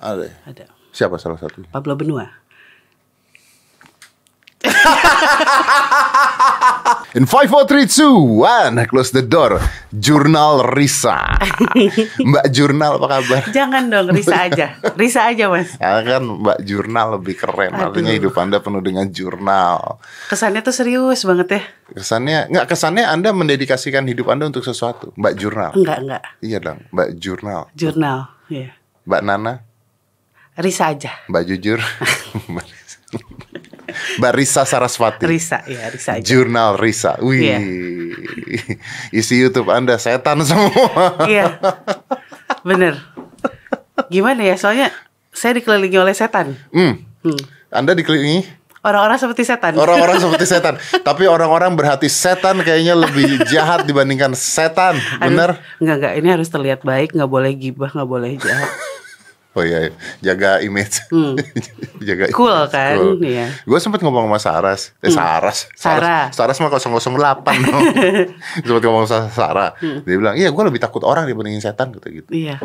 Ada. Ada. Siapa salah satu? Pablo Benua. In 5, 4, 3, 2, 1 Close the door Jurnal Risa Mbak Jurnal apa kabar? Jangan dong, Risa aja. Risa aja, Mas. Ya kan Mbak Jurnal lebih keren Artinya Aduh. hidup anda penuh dengan jurnal Kesannya tuh serius banget ya. Kesannya Nggak kesannya anda mendedikasikan hidup anda untuk sesuatu Mbak Jurnal Enggak, enggak. Iya dong Mbak Jurnal Jurnal. Iya. Mbak Nana Risa aja. Mbak Jujur Mbak Risa. Mbak Risa ya Risa aja. Jurnal Risa Wih Iya. Isi Youtube anda setan semua Iya. Bener. Gimana ya? Soalnya saya dikelilingi oleh setan. Hmm. Hmm. Anda dikelilingi Orang-orang seperti setan. orang-orang seperti setan, tapi orang-orang berhati setan kayaknya lebih jahat dibandingkan setan, Aduh, bener? Enggak, enggak. Ini harus terlihat baik. Nggak boleh gibah, nggak boleh jahat. Oh iya, iya. jaga image, Hmm. jaga Cool image. kan? Iya. Gue sempat ngomong sama Saras, eh Saras, Sarah. Saras, Saras mah 008 dong. sempat ngomong sama Sarah, Hmm. dia bilang, iya gue lebih takut orang dibandingin setan, kata gitu. Iya.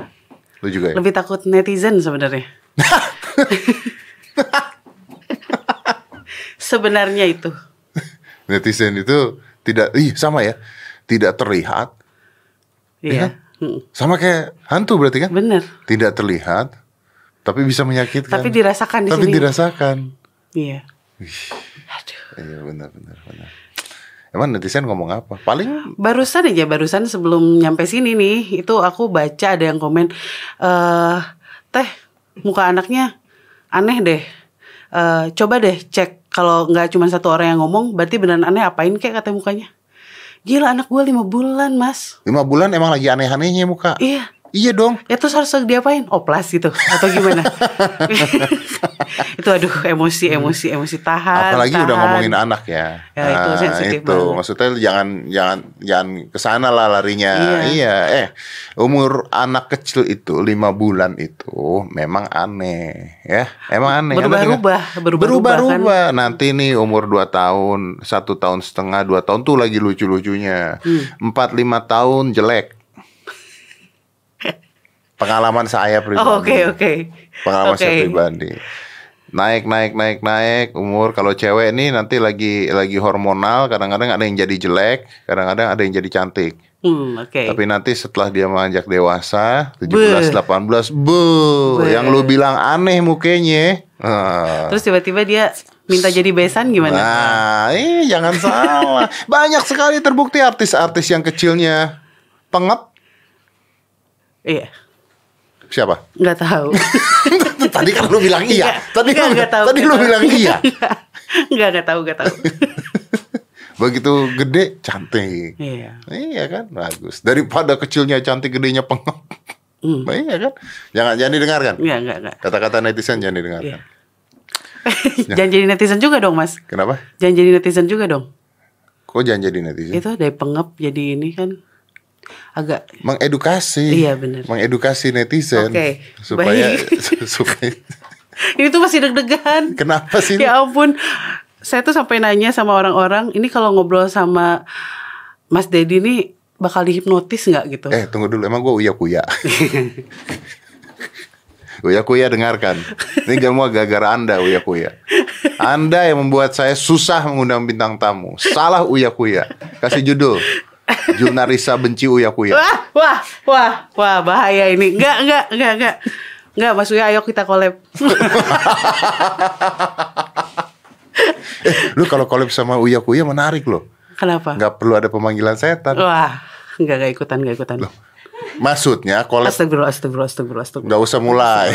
Lu juga ya? Lebih takut netizen sebenarnya. Sebenarnya itu. Netizen itu tidak, ih sama ya, tidak terlihat, Iya. Hmm. sama kayak hantu berarti kan? Bener. Tidak terlihat, tapi bisa menyakitkan. Tapi dirasakan di Tapi sini. dirasakan. Iya. Aduh. Iya benar benar benar. Emang netizen ngomong apa? Paling Barusan aja, barusan sebelum nyampe sini nih, itu aku baca ada yang komen, eh teh muka anaknya aneh deh. Eh coba deh cek kalau nggak cuma satu orang yang ngomong, berarti beneran aneh apain kayak kata mukanya. Gila anak gue lima bulan mas. lima bulan emang lagi aneh-anehnya muka. Iya. Iya dong. Ya terus harus diapain? Oplas gitu atau gimana? itu aduh emosi emosi emosi tahan. Apalagi udah tahan. ngomongin anak ya. Ya, itu Nah, sensitif itu. banget. Maksudnya jangan jangan jangan ke sana lah larinya. Iya. Iya. Eh umur anak kecil itu lima bulan itu memang aneh ya. Emang aneh. Berubah-ubah, dengar? berubah-ubah kan. Nanti nih umur 2 tahun, satu tahun setengah, dua tahun tuh lagi lucu-lucunya. Hmm. Empat lima tahun jelek. Pengalaman saya pribadi. Oh, Oke oke. Pengalaman saya Oke. pribadi. Naik naik naik naik umur kalau cewek nih nanti lagi lagi hormonal kadang-kadang ada yang jadi jelek, kadang-kadang ada yang jadi cantik. Hmm, oke. Tapi nanti setelah dia menganjak dewasa, 17 Beuh. 18, bu, Beuh. yang lu bilang aneh mukanya. Ah. Terus tiba-tiba dia minta jadi besan gimana? Nah, eh jangan salah. Banyak sekali terbukti artis-artis yang kecilnya pengep. Iya. Siapa? Nggak tahu. Tadi kan lu bilang iya. Nggak, Tadi nggak, lu, nggak tahu, tadi lu tahu. bilang iya. Nggak nggak tahu nggak tahu. Begitu gede cantik. Iya. Iya kan, bagus. Daripada kecilnya cantik, gedenya pengep. Hmm. Nah, iya kan? Jangan jangan didengarkan. Iya nggak nggak. Kata-kata netizen jangan didengarkan. Iya. Jangan jadi netizen juga dong mas. Kenapa? Jangan jadi netizen juga dong. Kok jangan jadi netizen? Itu dari pengep jadi ini kan agak Mengedukasi. Iya, benar. Mengedukasi netizen. Oke, Supaya supaya ini tuh masih deg-degan. Kenapa sih? Ya ampun. Saya tuh sampai nanya sama orang-orang, ini kalau ngobrol sama Mas Dedi nih bakal dihipnotis nggak gitu? Eh, tunggu dulu. Emang gue uya kuya. uya kuya dengarkan. Ini semua gara-gara Anda uya kuya. Anda yang membuat saya susah mengundang bintang tamu. Salah uya kuya. Kasih judul. Jurnalisa benci uya kuya. Wah, wah, wah, wah, bahaya ini. Enggak, enggak, enggak, enggak. Enggak, Mas Uya, ayo kita collab. Lu kalau collab sama uya kuya menarik loh. Kenapa? Nggak perlu ada pemanggilan setan. Wah, enggak, enggak ikutan, enggak ikutan. Maksudnya collab Astagfirullah, astagfirullah, astagfirullah, astagfirullah. Nggak usah mulai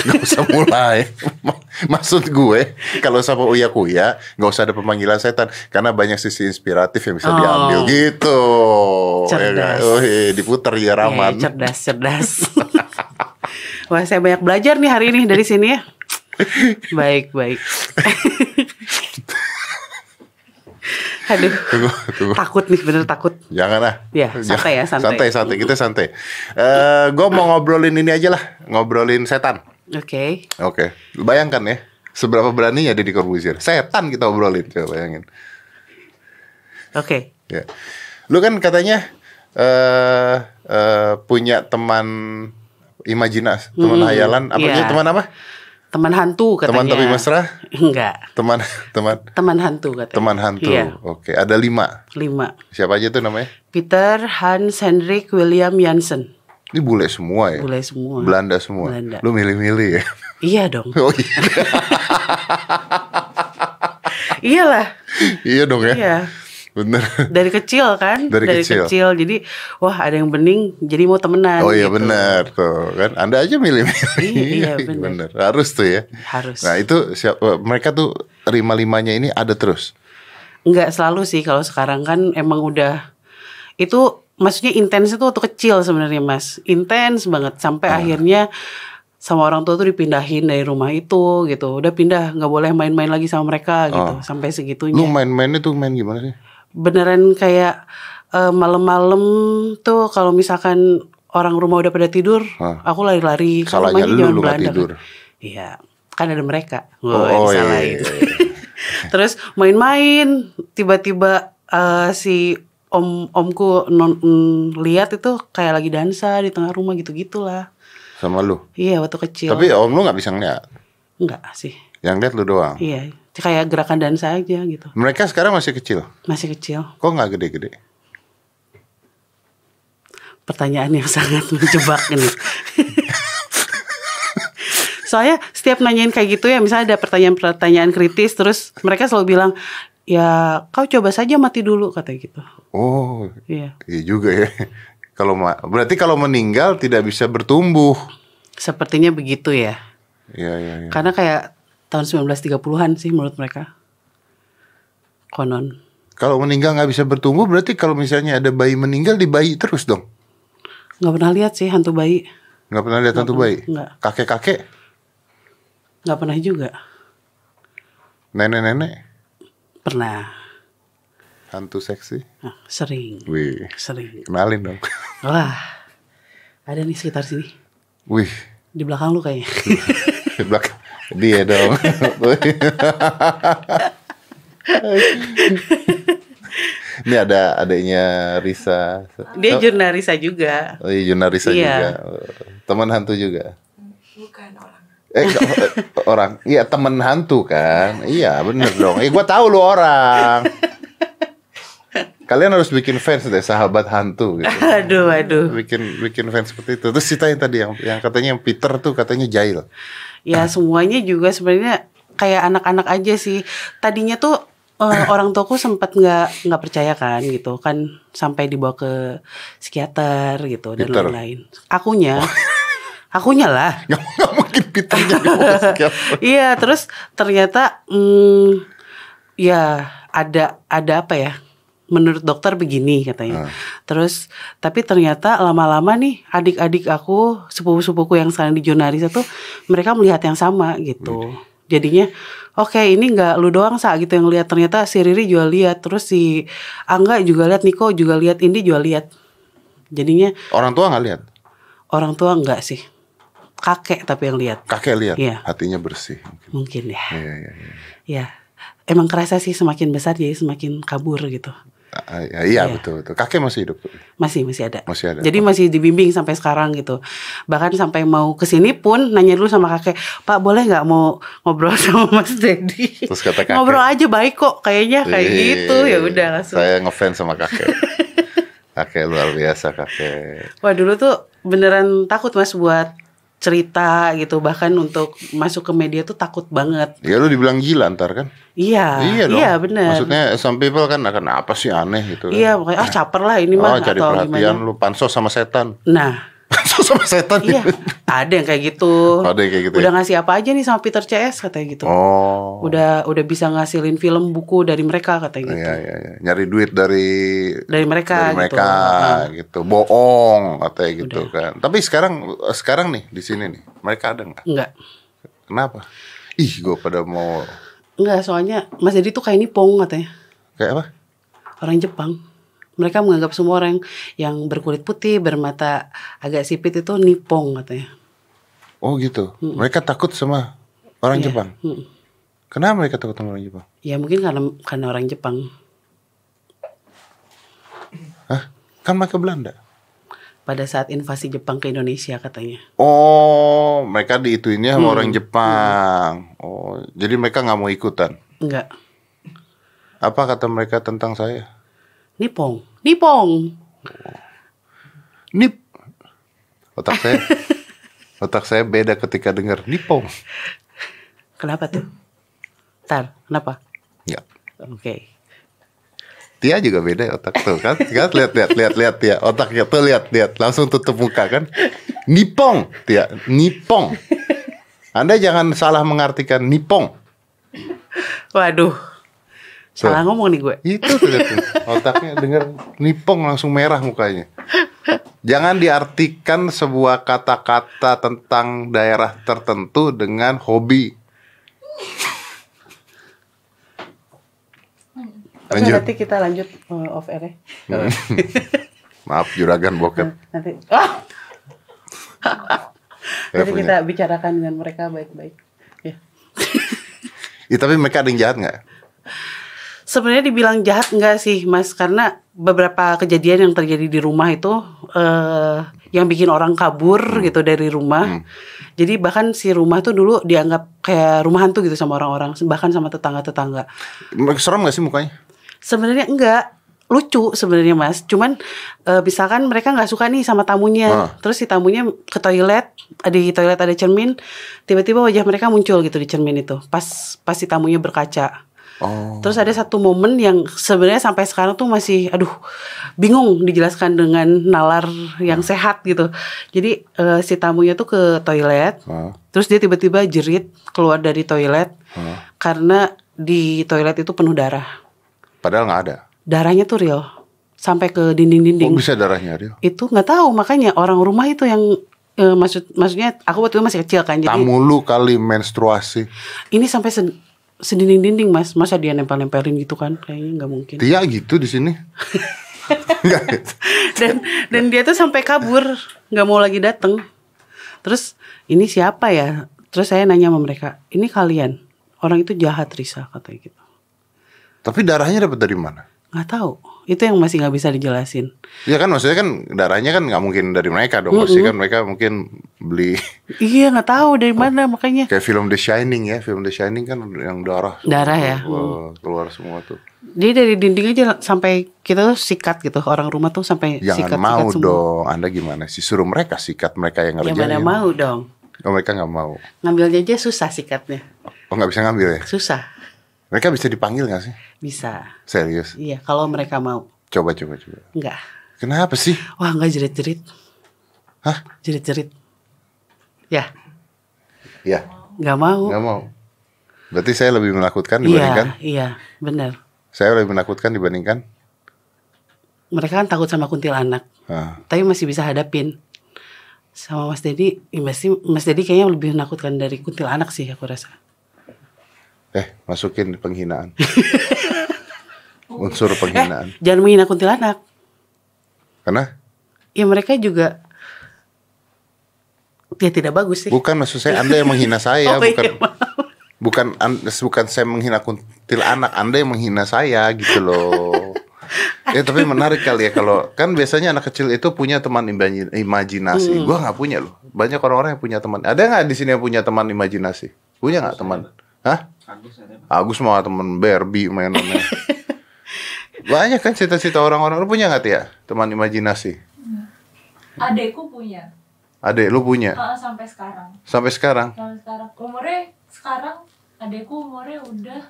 Nggak usah mulai Maksud gue Kalau sama Uya Kuya Nggak usah ada pemanggilan setan Karena banyak sisi inspiratif yang bisa Oh. diambil Gitu Ya kan? Cerdas. Oh, iya, Diputar ya Raman Eh, cerdas, cerdas. Wah, saya banyak belajar nih hari ini dari sini ya. Baik, baik. Aduh, Tunggu, tunggu. takut nih, bener takut. Jangan lah Ya, santai ya, santai. Santai, santai Kita santai Eh, Gue mau ngobrolin ini aja lah Ngobrolin setan Oke. Oke Bayangkan ya Seberapa beraninya Deddy Corbuzier Setan kita obrolin Coba bayangin Oke. Ya. Lu kan katanya eh eh, punya teman imajinasi, teman hayalan, apa sih? Teman apa? Teman hantu katanya. Teman tapi mesra? Enggak. Teman teman Teman hantu katanya. teman hantu. Iya, Oke, ada lima. lima. Siapa aja tuh namanya? Peter, Hans, Hendrik, William, Jansen. Ini bule semua ya. Bule semua. Belanda semua. Belanda. Lu milih-milih ya. Iya dong. Oh iya. Iyalah. iya dong ya. Iya. Bener. Dari kecil kan? Dari kecil. Jadi wah ada yang bening jadi mau temenan. Oh iya gitu. benar tuh kan. Anda aja milih-milih. Iya, benar. Harus tuh ya. Harus. Nah itu siapa? Mereka tuh lima-limanya ini ada terus. Enggak selalu sih kalau sekarang kan emang udah itu maksudnya intens itu waktu kecil sebenarnya Mas. Intens banget sampai Ah. akhirnya sama orang tua tuh dipindahin dari rumah itu gitu. Udah pindah, nggak boleh main-main lagi sama mereka gitu. Sampai segitunya. Oh. Lu main-mainnya tuh main gimana sih? Beneran kayak eh, malam-malam tuh kalau misalkan orang rumah udah pada tidur, Hah. aku lari-lari. Kan Salahnya rumahnya lu, zaman lu Belanda kan. tidur. Iya, kan ada mereka. Oh, Wah, oh, iya, disalahin. iya, iya. Terus main-main, tiba-tiba eh, si om omku non mm, lihat itu kayak lagi dansa di tengah rumah gitu-gitulah. Sama lu. Iya waktu kecil. Tapi om lu nggak bisa ngeliat. enggak sih. Yang lihat lu doang. Iya, kayak gerakan dansa aja gitu. Mereka sekarang masih kecil. Masih kecil. Kok nggak gede-gede? Pertanyaan yang sangat menjebak ini. Soalnya setiap nanyain kayak gitu ya, misalnya ada pertanyaan-pertanyaan kritis, terus mereka selalu bilang, ya kau coba saja mati dulu katanya gitu. Oh, Iya, iya juga ya. Kalau berarti kalau meninggal tidak bisa bertumbuh. sepertinya begitu ya. Iya iya iya. Karena kayak tahun 1930-an sih menurut mereka. Konon. Kalau meninggal nggak bisa bertumbuh berarti kalau misalnya ada bayi meninggal di bayi terus dong. Nggak pernah lihat sih hantu bayi. Nggak pernah lihat hantu bayi. Nggak. Kakek-kakek, Nggak pernah juga. nenek-nenek, Pernah. hantu seksi. Nah, sering. Wih, Sering. kenalin dong. Wah. Ada nih sekitar sini. Wih, Di belakang lu kayaknya. di belakang dia dong. Ini ada adanya Risa. Dia jurnalisa juga. Oh iya, Yuna Risa Iya. juga. Teman hantu juga. Bukan orang. Eh ke- orang, iya temen hantu kan? Iya bener dong. Eh gue tahu lu orang. Kalian harus bikin fans deh sahabat hantu gitu. Aduh, aduh. Bikin bikin fans seperti itu. Terus cerita yang tadi yang yang katanya yang Peter tuh katanya jail. Ya semuanya juga sebenarnya kayak anak-anak aja sih. Tadinya tuh eh, orang tuaku sempat nggak nggak percaya kan gitu kan sampai dibawa ke psikiater gitu dan lain-lain. Akunya, akunya lah. Nggak, nggak mungkin Peternya. Iya, terus ternyata hmm, ya ada ada apa ya? Menurut dokter begini katanya. Terus tapi ternyata lama-lama nih adik-adik aku, sepupu-sepupuku yang sekarang di Jonaris itu mereka melihat yang sama gitu. Jadinya oke ini nggak lu doang sa gitu yang lihat ternyata si Riri juga lihat terus si Angga juga lihat Niko juga lihat Indi juga lihat jadinya Orang tua nggak lihat. orang tua enggak sih kakek tapi yang lihat Kakek lihat. Iya. Hatinya bersih. mungkin ya Iya iya iya. Ya, emang kerasa sih semakin besar jadi semakin kabur gitu. Ah, iya, iya betul betul. Kakek masih hidup. Masih masih ada. Masih ada. Jadi masih dibimbing sampai sekarang gitu. Bahkan sampai mau ke sini pun nanya dulu sama kakek, Pak boleh nggak mau ngobrol sama Mas Dedi? Terus kata kakek, ngobrol aja baik kok, kayaknya kayak Iya, gitu. Ya udah langsung. Saya ngefans sama kakek. kakek luar biasa kakek. Wah dulu tuh beneran takut mas buat cerita gitu. Bahkan untuk masuk ke media tuh takut banget. Ya lu dibilang gila ntar kan? Iya, iya dong. iya bener. Maksudnya some people kan akan apa sih aneh gitu kan? Iya, pokoknya ah caper lah ini Oh, mah cari atau perhatian gimana. lu pansos sama setan. Nah, Pansos sama setan. Iya, ada yang kayak gitu. Ada yang kayak gitu Udah ya? ngasih apa aja nih sama Peter CS katanya gitu. Oh. Udah udah bisa ngasilin film buku dari mereka katanya gitu. Iya, iya, iya. Nyari duit dari Dari mereka dari gitu. mereka Heeh. gitu. Bohong katanya gitu kan. Tapi sekarang sekarang nih di sini nih, mereka ada nggak? Enggak. Kenapa? Ih, gue pada mau Enggak, soalnya Mas Dedi tuh kayak nipong katanya. kayak apa? Orang Jepang. Mereka menganggap semua orang yang berkulit putih, bermata agak sipit itu nipong katanya. Oh gitu. Mereka takut sama orang Iya. Jepang. Mm. Kenapa mereka takut sama orang Jepang? Ya mungkin karena karena orang Jepang. Hah? Kan mereka Belanda. pada saat invasi Jepang ke Indonesia katanya. Oh, mereka diituinnya sama Hmm. orang Jepang. Oh, jadi mereka nggak mau ikutan. Enggak. Apa kata mereka tentang saya? Nipong. Nipong. Nip. Otak saya. otak saya beda ketika dengar Nipong. Kenapa tuh? Tar, kenapa? Enggak. Oke. Tia juga beda ya otak tuh kan. Kan lihat lihat lihat lihat Tia. Otaknya tuh lihat lihat langsung tutup muka kan. Nipong Tia, Nipong. Anda jangan salah mengartikan Nipong. Waduh. Salah ngomong nih gue. Itu tuh, tuh. otaknya dengar Nipong langsung merah mukanya. Jangan diartikan sebuah kata-kata tentang daerah tertentu dengan hobi. Lanjut. nanti kita lanjut uh, off air ya. Maaf juragan bokep. Nanti. Ah, Saya nanti punya. kita bicarakan dengan mereka baik-baik. Ya. Ya, tapi mereka ada yang jahat nggak? Sebenarnya dibilang jahat enggak sih, Mas? Karena beberapa kejadian yang terjadi di rumah itu eh yang bikin orang kabur Hmm. gitu dari rumah. Jadi bahkan si rumah tuh dulu dianggap kayak rumah hantu gitu sama orang-orang, bahkan sama tetangga-tetangga. Serem nggak sih mukanya? Sebenarnya enggak lucu sebenarnya mas cuman eh, misalkan mereka nggak suka nih sama tamunya Ah. terus si tamunya ke toilet di toilet ada cermin tiba-tiba wajah mereka muncul gitu di cermin itu pas pas si tamunya berkaca Oh. terus ada satu momen yang sebenarnya sampai sekarang tuh masih aduh bingung dijelaskan dengan nalar yang sehat gitu jadi eh, si tamunya tuh ke toilet Ah. terus dia tiba-tiba jerit keluar dari toilet Ah. karena di toilet itu penuh darah Padahal nggak ada. darahnya tuh real sampai ke Kok dinding-dinding bisa darahnya Rio? itu nggak tahu makanya orang rumah itu yang eh, maksud maksudnya aku waktu itu masih kecil kan jadi Tamu lu kali menstruasi. ini sampai sedinding-dinding mas. Masa dia nempel-nempelin gitu kan? Kayaknya nggak mungkin. Tia gitu di sini. Dan dan dia tuh sampai kabur. Nggak mau lagi dateng. Terus ini siapa ya? Terus saya nanya sama mereka ini kalian? Orang itu jahat Risa katanya gitu. Tapi darahnya dapat dari mana? nggak tahu itu yang masih nggak bisa dijelasin Ya kan maksudnya kan darahnya kan nggak mungkin dari mereka dong. Pasti kan mereka mungkin beli iya nggak tahu dari mana makanya kayak film The Shining ya. Film The Shining kan yang darah. Darah ya? Wah, keluar semua tuh. Jadi dari dinding aja sampai kita tuh sikat gitu orang rumah tuh sampai Jangan sikat mau sikat semua. dong. Anda gimana sih suruh mereka sikat mereka yang Ya ngerjain. mana mau dong. Oh, mereka nggak mau. Ngambilnya aja susah sikatnya. Oh nggak bisa ngambil ya? Susah. Mereka bisa dipanggil nggak sih? Bisa. Serius? Iya, kalau mereka mau. Coba coba coba. Enggak. Kenapa sih? Wah, enggak jerit-jerit. Hah? Jerit-jerit. Ya, Ya enggak mau. nggak mau. Berarti saya lebih menakutkan Iya, dibandingkan. iya, benar. Saya lebih menakutkan dibandingkan. Mereka kan takut sama kuntilanak, Ah, tapi masih bisa hadapin. Sama Mas Dedi, ya Mas, Mas Dedi kayaknya lebih menakutkan dari kuntilanak sih aku rasa. Eh masukin penghinaan. Unsur penghinaan. Jangan menghina kuntilanak. Karena Ya mereka juga ya tidak bagus sih. bukan maksud saya Anda yang menghina saya, Oh, bukan iya, bukan an- bukan saya menghina kuntil anak, Anda yang menghina saya gitu loh. Ya tapi menarik kali ya kalau kan biasanya anak kecil itu punya teman imbaji- Hmm. imajinasi. Gua nggak punya loh. Banyak orang-orang yang punya teman. Ada nggak di sini yang punya teman imajinasi? Punya nggak teman? Hah? Agus mau teman Barbie mainannya. Banyak kan cita-cita orang-orang. Lu punya nggak ya teman imajinasi? Adekku punya Adek lu punya sampai sekarang sampai sekarang? sampai sekarang umurnya sekarang adekku umurnya udah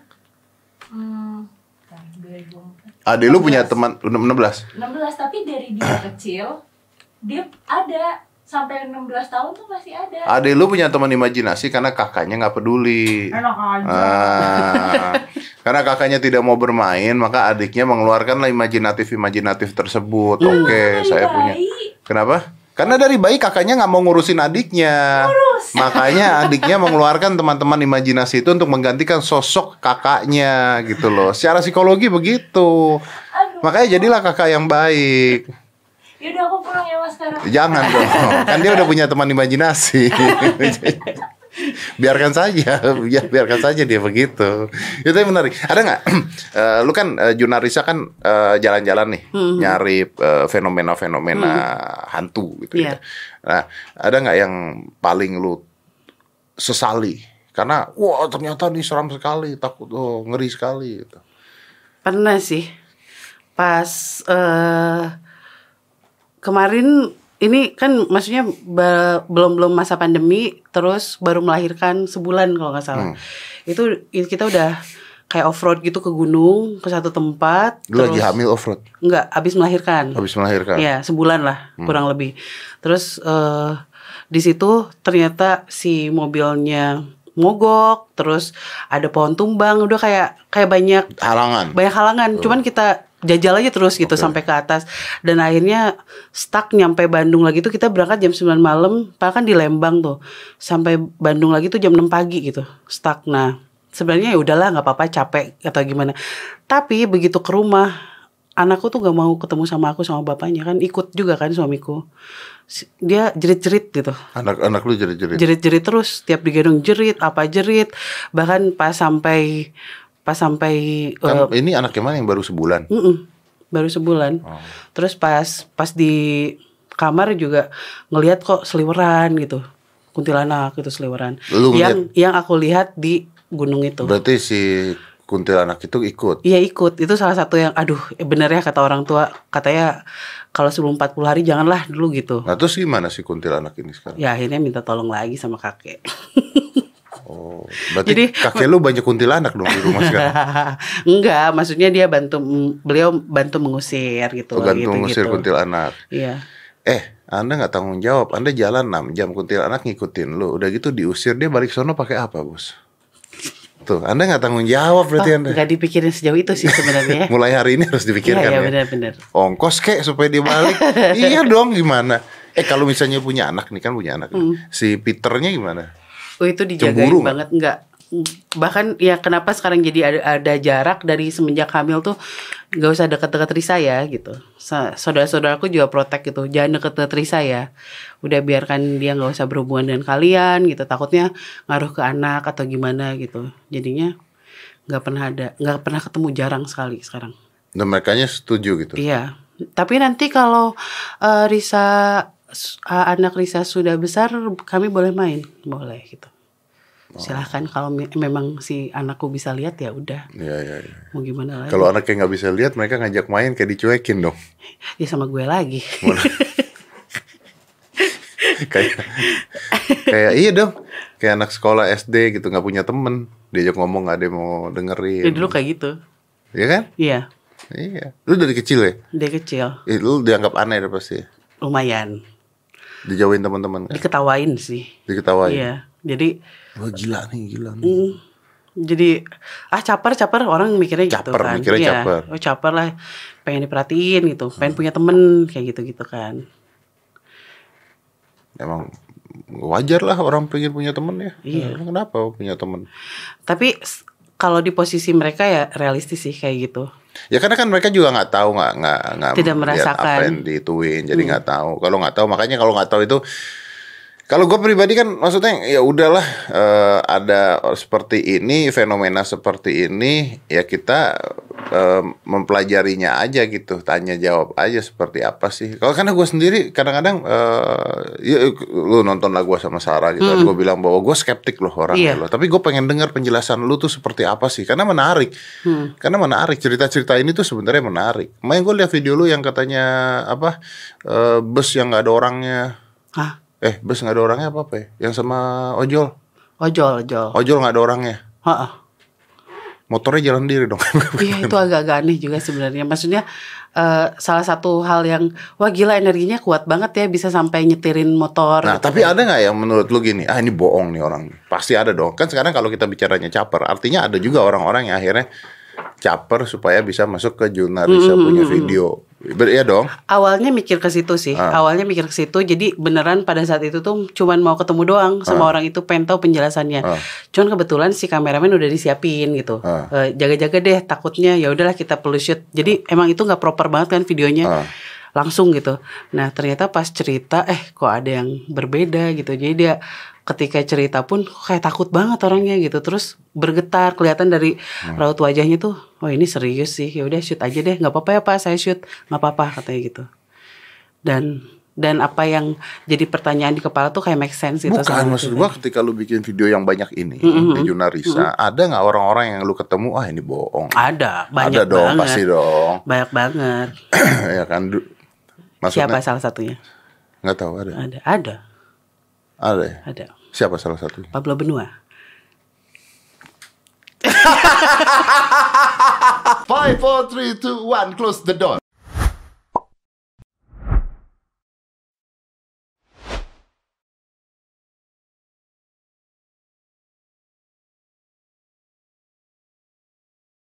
hmm, 2004 Adek lu punya teman udah 16? 16 tapi dari dia kecil dia ada sampai 16 tahun tuh masih ada Adek lu punya teman imajinasi karena kakaknya nggak peduli. enak aja Ah, karena kakaknya tidak mau bermain, maka adiknya mengeluarkanlah imajinatif-imajinatif tersebut. Hmm. Oke, Dari saya punya. bayi. Kenapa? Karena dari bayi kakaknya nggak mau ngurusin adiknya. Makanya adiknya mengeluarkan teman-teman imajinasi itu untuk menggantikan sosok kakaknya gitu loh. Secara psikologi begitu. aduh Makanya jadilah kakak yang baik. Yaudah aku pulang ya mas sekarang Jangan dong, kan dia udah punya teman imajinasi. biarkan saja, ya biarkan saja dia begitu. Itu yang menarik. Ada nggak? Eh, lu kan uh, Junarisa kan eh, jalan-jalan nih, Hmm. nyari eh, fenomena-fenomena hantu gitu. Iya. ya. Nah, ada nggak yang paling lu sesali? Karena wah ternyata ini seram sekali, takut, oh, ngeri sekali. Gitu. Pernah sih. Pas eh kemarin ini kan maksudnya belum belum masa pandemi, terus baru melahirkan sebulan kalau nggak salah. Itu itu kita udah kayak off road gitu ke gunung ke satu tempat. Lu lagi terus- hamil off road, Enggak, habis melahirkan. habis melahirkan. Iya, sebulan lah kurang lebih. Terus eh di situ ternyata si mobilnya mogok, terus ada pohon tumbang, udah kayak kayak banyak Halangan. banyak halangan. Cuman kita jajal aja terus gitu Oke. sampai ke atas dan akhirnya stuck nyampe Bandung lagi tuh kita berangkat jam 9 malam, padahal kan di Lembang tuh. Sampai Bandung lagi tuh jam 6 pagi gitu. Stuck. Nah, sebenarnya ya udahlah nggak apa-apa capek atau gimana. Tapi begitu ke rumah anakku tuh gak mau ketemu sama aku sama bapaknya kan ikut juga kan suamiku dia jerit-jerit gitu Anak-anak lu jadi-jadi. jerit-jerit terus tiap digendong jerit apa jerit bahkan pas sampai pas sampai Kan eh, ini anak yang mana yang baru sebulan? Mm-mm, baru sebulan. Oh. Terus pas pas di kamar juga ngelihat kok seliweran gitu. Kuntilanak itu seliweran. Lu yang yang aku lihat di gunung itu. Berarti si kuntilanak itu ikut. Iya ikut. Itu salah satu yang aduh eh, bener ya kata orang tua katanya kalau sebelum 40 hari janganlah dulu gitu. Nah terus gimana si kuntilanak ini sekarang? Ya akhirnya minta tolong lagi sama kakek. Oh, berarti Jadi- kakek lu banyak kuntilanak dong di rumah sekarang. Enggak, maksudnya dia bantu beliau bantu mengusir gitu. Oh, gantung gitu, ngusir gitu. kuntilanak. Iya. Eh, Anda nggak tanggung jawab. Anda jalan 6 jam kuntilanak ngikutin lu. Udah gitu diusir dia balik sono pakai apa, Bos? Tuh, Anda nggak tanggung jawab berarti Oh, Anda. nggak dipikirin sejauh itu sih sebenarnya. Mulai hari ini harus dipikirkan iya ya. benar-benar. Ongkos kek supaya dia balik. iya dong, gimana? Eh kalau misalnya punya anak nih kan punya anak. Hmm. Si Peternya gimana? Oh itu dijagain Cemburu banget enggak? Bahkan ya kenapa sekarang jadi ada, ada jarak dari semenjak hamil tuh nggak usah deket-deket Risa ya gitu. Sa- Saudara-saudaraku juga protek gitu, jangan deket-deket Risa ya. Udah biarkan dia nggak usah berhubungan dengan kalian gitu. Takutnya ngaruh ke anak atau gimana gitu. Jadinya nggak pernah ada, nggak pernah ketemu jarang sekali sekarang. Dan mereka setuju gitu. Iya. Tapi nanti kalau eh, Risa anak Risa sudah besar, kami boleh main, boleh gitu. Silahkan kalau me- memang si anakku bisa lihat ya udah. Iya, iya, iya. Mau gimana lagi? Kalau anaknya nggak bisa lihat, mereka ngajak main kayak dicuekin dong. Ya sama gue lagi. kayak kayak iya dong. Kayak anak sekolah SD gitu nggak punya temen, diajak ngomong nggak ada yang mau dengerin. Ya dulu kayak gitu. Iya kan? Iya, Iya. Lu dari kecil ya? dia kecil, Eh, lu dianggap aneh deh pasti. lumayan. Dijauhin teman-teman kan? Diketawain sih. Diketawain. Iya. Jadi Wah gila nih, gila nih. mm, jadi ah caper caper orang mikirnya gitu Caper, kan. mikirnya Iya. caper. Oh caper lah, pengen diperhatiin gitu, pengen punya temen kayak gitu gitu kan. Emang wajar lah orang pengen punya temen ya. Iya. Emang kenapa punya temen? Tapi kalau di posisi mereka ya realistis sih kayak gitu. Ya karena kan mereka juga nggak tahu nggak nggak nggak Tidak merasakan. apa yang dituin jadi nggak tahu. Kalau nggak tahu makanya kalau nggak tahu itu kalau gue pribadi kan maksudnya ya udahlah eh, ada seperti ini fenomena seperti ini ya kita eh, mempelajarinya aja gitu tanya jawab aja seperti apa sih. Kalau karena gue sendiri kadang-kadang eh, ya, lu nonton lah gue sama Sarah gitu gue bilang bahwa gue skeptik loh orangnya Iya. loh. Tapi gue pengen dengar penjelasan lu tuh seperti apa sih karena menarik. Karena menarik cerita-cerita ini tuh sebenarnya menarik. Main gue lihat video lu yang katanya apa eh, bus yang nggak ada orangnya. Hah? Eh, bus nggak ada orangnya apa apa ya? Yang sama ojol. Ojol, ojol. Ojol nggak ada orangnya. Heeh. Motornya jalan diri dong. Iya itu agak-agak aneh juga sebenarnya. Maksudnya eh, salah satu hal yang wah gila energinya kuat banget ya bisa sampai nyetirin motor. nah, gitu. tapi ada nggak yang menurut lu gini? Ah, ini bohong nih orang. Pasti ada dong. Kan sekarang kalau kita bicaranya caper, artinya ada juga orang-orang yang akhirnya caper supaya bisa masuk ke jurnalisa punya video. Ber iya dong. Awalnya mikir ke situ sih. Ah. Awalnya mikir ke situ. Jadi beneran pada saat itu tuh cuman mau ketemu doang sama orang itu pengen tahu penjelasannya. Ah. Cuman kebetulan si kameramen udah disiapin gitu. Ah. Eh, Jaga-jaga deh takutnya ya udahlah kita perlu shoot. Jadi emang itu nggak proper banget kan videonya. Ah. Langsung gitu. Nah, ternyata pas cerita eh kok ada yang berbeda gitu. Jadi dia ketika cerita pun kayak takut banget orangnya gitu terus bergetar kelihatan dari raut wajahnya tuh oh ini serius sih ya udah shoot aja deh nggak apa-apa ya pak saya shoot nggak apa-apa katanya gitu dan dan apa yang jadi pertanyaan di kepala tuh kayak make sense gitu Bukan maksud gua ketika lu bikin video yang banyak ini Mm-hmm. di Junarisa, ada nggak orang-orang yang lu ketemu ah ini bohong? ada banyak ada dong, banget pasti dong. banyak banget ya kan du- siapa maksudnya salah satunya nggak tahu ada. ada ada Ada. ya? ada Siapa salah satunya? Pablo Benua Five, four, three, two, one, close the door.